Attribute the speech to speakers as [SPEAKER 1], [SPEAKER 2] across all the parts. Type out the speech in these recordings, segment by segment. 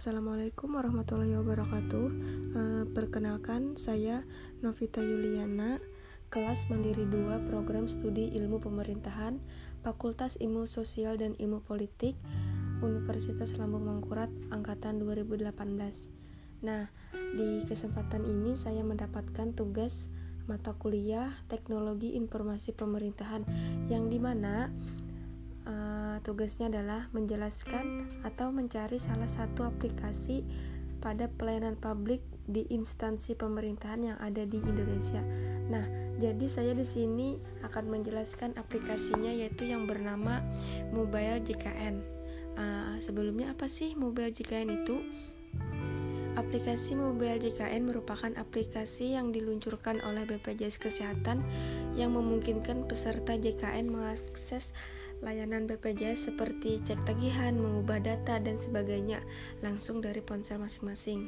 [SPEAKER 1] Assalamualaikum warahmatullahi wabarakatuh. Uh, perkenalkan, saya Novita Yuliana, kelas Mandiri 2, Program Studi Ilmu Pemerintahan, Fakultas Ilmu Sosial dan Ilmu Politik, Universitas Lambung Mangkurat, angkatan 2018. Nah, di kesempatan ini saya mendapatkan tugas mata kuliah Teknologi Informasi Pemerintahan yang di mana uh, tugasnya adalah menjelaskan atau mencari salah satu aplikasi pada pelayanan publik di instansi pemerintahan yang ada di Indonesia. Nah, jadi saya di sini akan menjelaskan aplikasinya yaitu yang bernama Mobile JKN. Uh, sebelumnya apa sih Mobile JKN itu? Aplikasi Mobile JKN merupakan aplikasi yang diluncurkan oleh BPJS Kesehatan yang memungkinkan peserta JKN mengakses layanan BPJS seperti cek tagihan, mengubah data, dan sebagainya langsung dari ponsel masing-masing.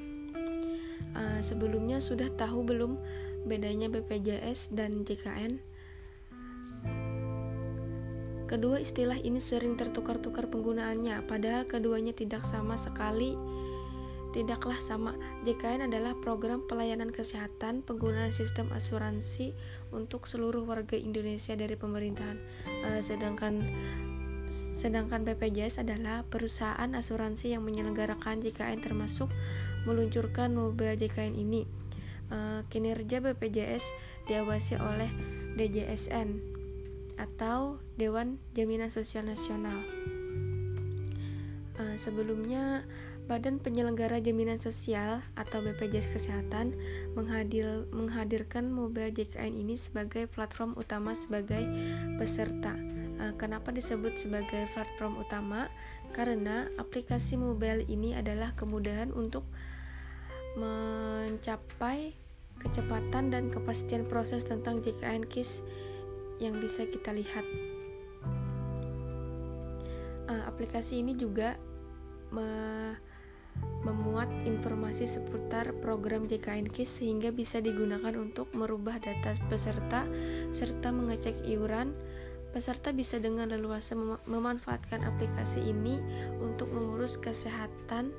[SPEAKER 1] Uh, sebelumnya sudah tahu belum bedanya BPJS dan JKN? Kedua istilah ini sering tertukar-tukar penggunaannya, padahal keduanya tidak sama sekali tidaklah sama. JKN adalah program pelayanan kesehatan penggunaan sistem asuransi untuk seluruh warga Indonesia dari pemerintahan. Uh, sedangkan sedangkan BPJS adalah perusahaan asuransi yang menyelenggarakan JKN termasuk meluncurkan mobil JKN ini. Uh, kinerja BPJS diawasi oleh DJSN atau Dewan Jaminan Sosial Nasional. Uh, sebelumnya Badan Penyelenggara Jaminan Sosial atau BPJS Kesehatan menghadir, menghadirkan mobile JKN ini sebagai platform utama sebagai peserta. Uh, kenapa disebut sebagai platform utama? Karena aplikasi mobile ini adalah kemudahan untuk mencapai kecepatan dan kepastian proses tentang JKN KIS yang bisa kita lihat. Uh, aplikasi ini juga me memuat informasi seputar program JKN KIS sehingga bisa digunakan untuk merubah data peserta serta mengecek iuran. Peserta bisa dengan leluasa mem memanfaatkan aplikasi ini untuk mengurus kesehatan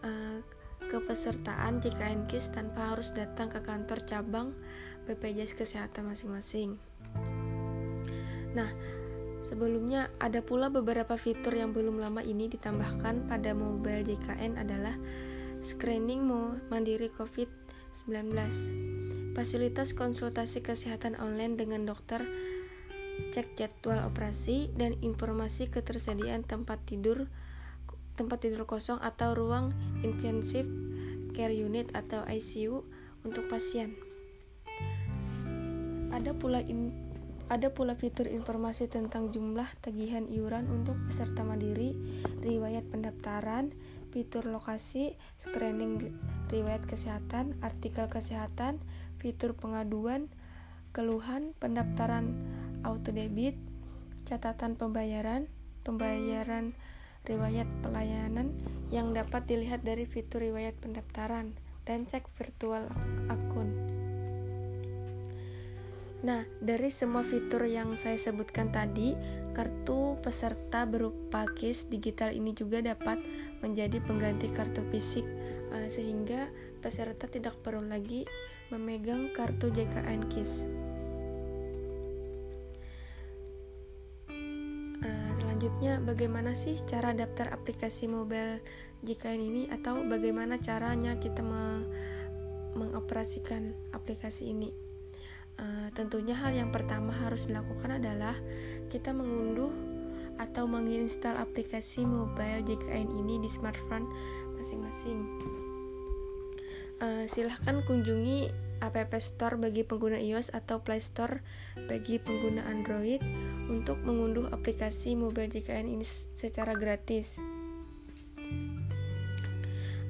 [SPEAKER 1] uh, kepesertaan JKN KIS tanpa harus datang ke kantor cabang BPJS Kesehatan masing-masing. Nah, Sebelumnya, ada pula beberapa fitur yang belum lama ini ditambahkan pada mobile JKN adalah screening mandiri COVID-19, fasilitas konsultasi kesehatan online dengan dokter, cek jadwal operasi, dan informasi ketersediaan tempat tidur tempat tidur kosong atau ruang intensive care unit atau ICU untuk pasien. Ada pula ada pula fitur informasi tentang jumlah tagihan iuran untuk peserta mandiri, riwayat pendaftaran, fitur lokasi, screening riwayat kesehatan, artikel kesehatan, fitur pengaduan, keluhan, pendaftaran auto debit, catatan pembayaran, pembayaran riwayat pelayanan yang dapat dilihat dari fitur riwayat pendaftaran dan cek virtual akun. Nah, dari semua fitur yang saya sebutkan tadi, kartu peserta berupa KIS digital ini juga dapat menjadi pengganti kartu fisik uh, sehingga peserta tidak perlu lagi memegang kartu JKN KIS. Uh, selanjutnya, bagaimana sih cara daftar aplikasi mobile JKN ini atau bagaimana caranya kita me mengoperasikan aplikasi ini? Uh, tentunya hal yang pertama harus dilakukan adalah kita mengunduh atau menginstal aplikasi mobile JKN ini di smartphone masing-masing. Uh, silahkan kunjungi App Store bagi pengguna iOS atau Play Store bagi pengguna Android untuk mengunduh aplikasi mobile JKN ini secara gratis.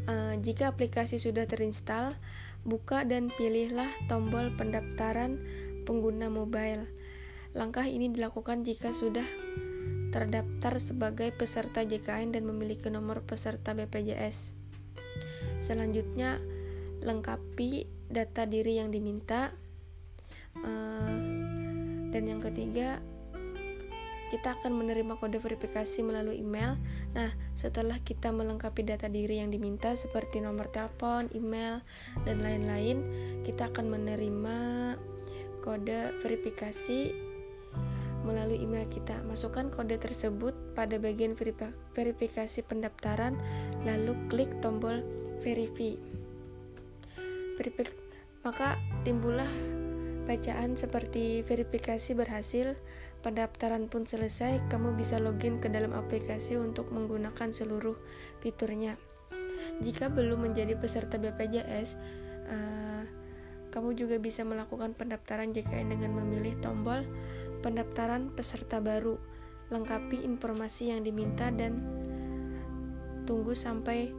[SPEAKER 1] Uh, jika aplikasi sudah terinstall, buka dan pilihlah tombol pendaftaran pengguna mobile. Langkah ini dilakukan jika sudah terdaftar sebagai peserta JKN dan memiliki nomor peserta BPJS. Selanjutnya, lengkapi data diri yang diminta. Uh, dan yang ketiga, kita akan menerima kode verifikasi melalui email. Nah, setelah kita melengkapi data diri yang diminta seperti nomor telepon, email, dan lain-lain, kita akan menerima kode verifikasi melalui email kita. Masukkan kode tersebut pada bagian verifikasi pendaftaran, lalu klik tombol verify. Maka timbullah bacaan seperti verifikasi berhasil, pendaftaran pun selesai, kamu bisa login ke dalam aplikasi untuk menggunakan seluruh fiturnya. Jika belum menjadi peserta BPJS, uh, eh, kamu juga bisa melakukan pendaftaran JKN dengan memilih tombol pendaftaran peserta baru. Lengkapi informasi yang diminta dan tunggu sampai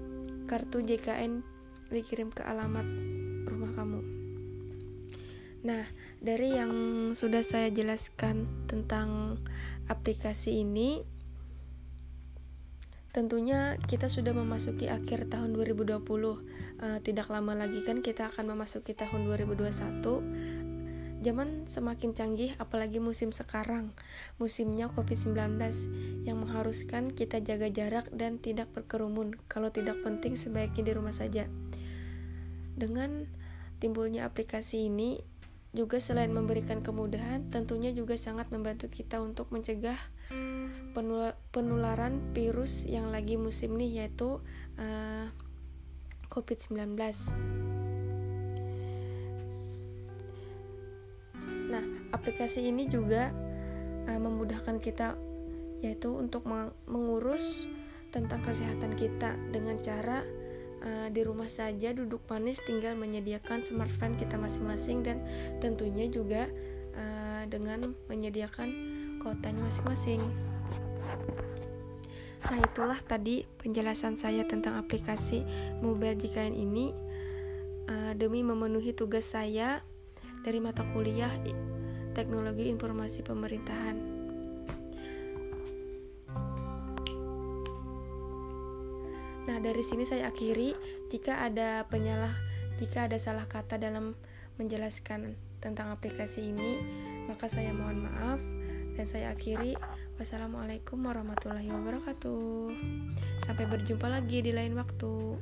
[SPEAKER 1] kartu JKN dikirim ke alamat rumah kamu. Nah, dari yang sudah saya jelaskan tentang aplikasi ini, tentunya kita sudah memasuki akhir tahun 2020. Uh, eh, tidak lama lagi kan kita akan memasuki tahun 2021. Zaman semakin canggih, apalagi musim sekarang, musimnya COVID-19 yang mengharuskan kita jaga jarak dan tidak berkerumun. Kalau tidak penting, sebaiknya di rumah saja. Dengan timbulnya aplikasi ini, juga selain memberikan kemudahan, tentunya juga sangat membantu kita untuk mencegah penularan virus yang lagi musim nih yaitu uh, COVID-19. Nah, aplikasi ini juga uh, memudahkan kita yaitu untuk mengurus tentang kesehatan kita dengan cara uh, di rumah saja duduk manis tinggal menyediakan smartphone kita masing-masing dan tentunya juga uh, dengan menyediakan kotanya masing-masing. Nah, itulah tadi penjelasan saya tentang aplikasi mobile JKN ini uh, demi memenuhi tugas saya dari mata kuliah Teknologi Informasi Pemerintahan. Dari sini saya akhiri jika ada penyalah jika ada salah kata dalam menjelaskan tentang aplikasi ini, maka saya mohon maaf dan saya akhiri wassalamualaikum warahmatullahi wabarakatuh. Sampai berjumpa lagi di lain waktu.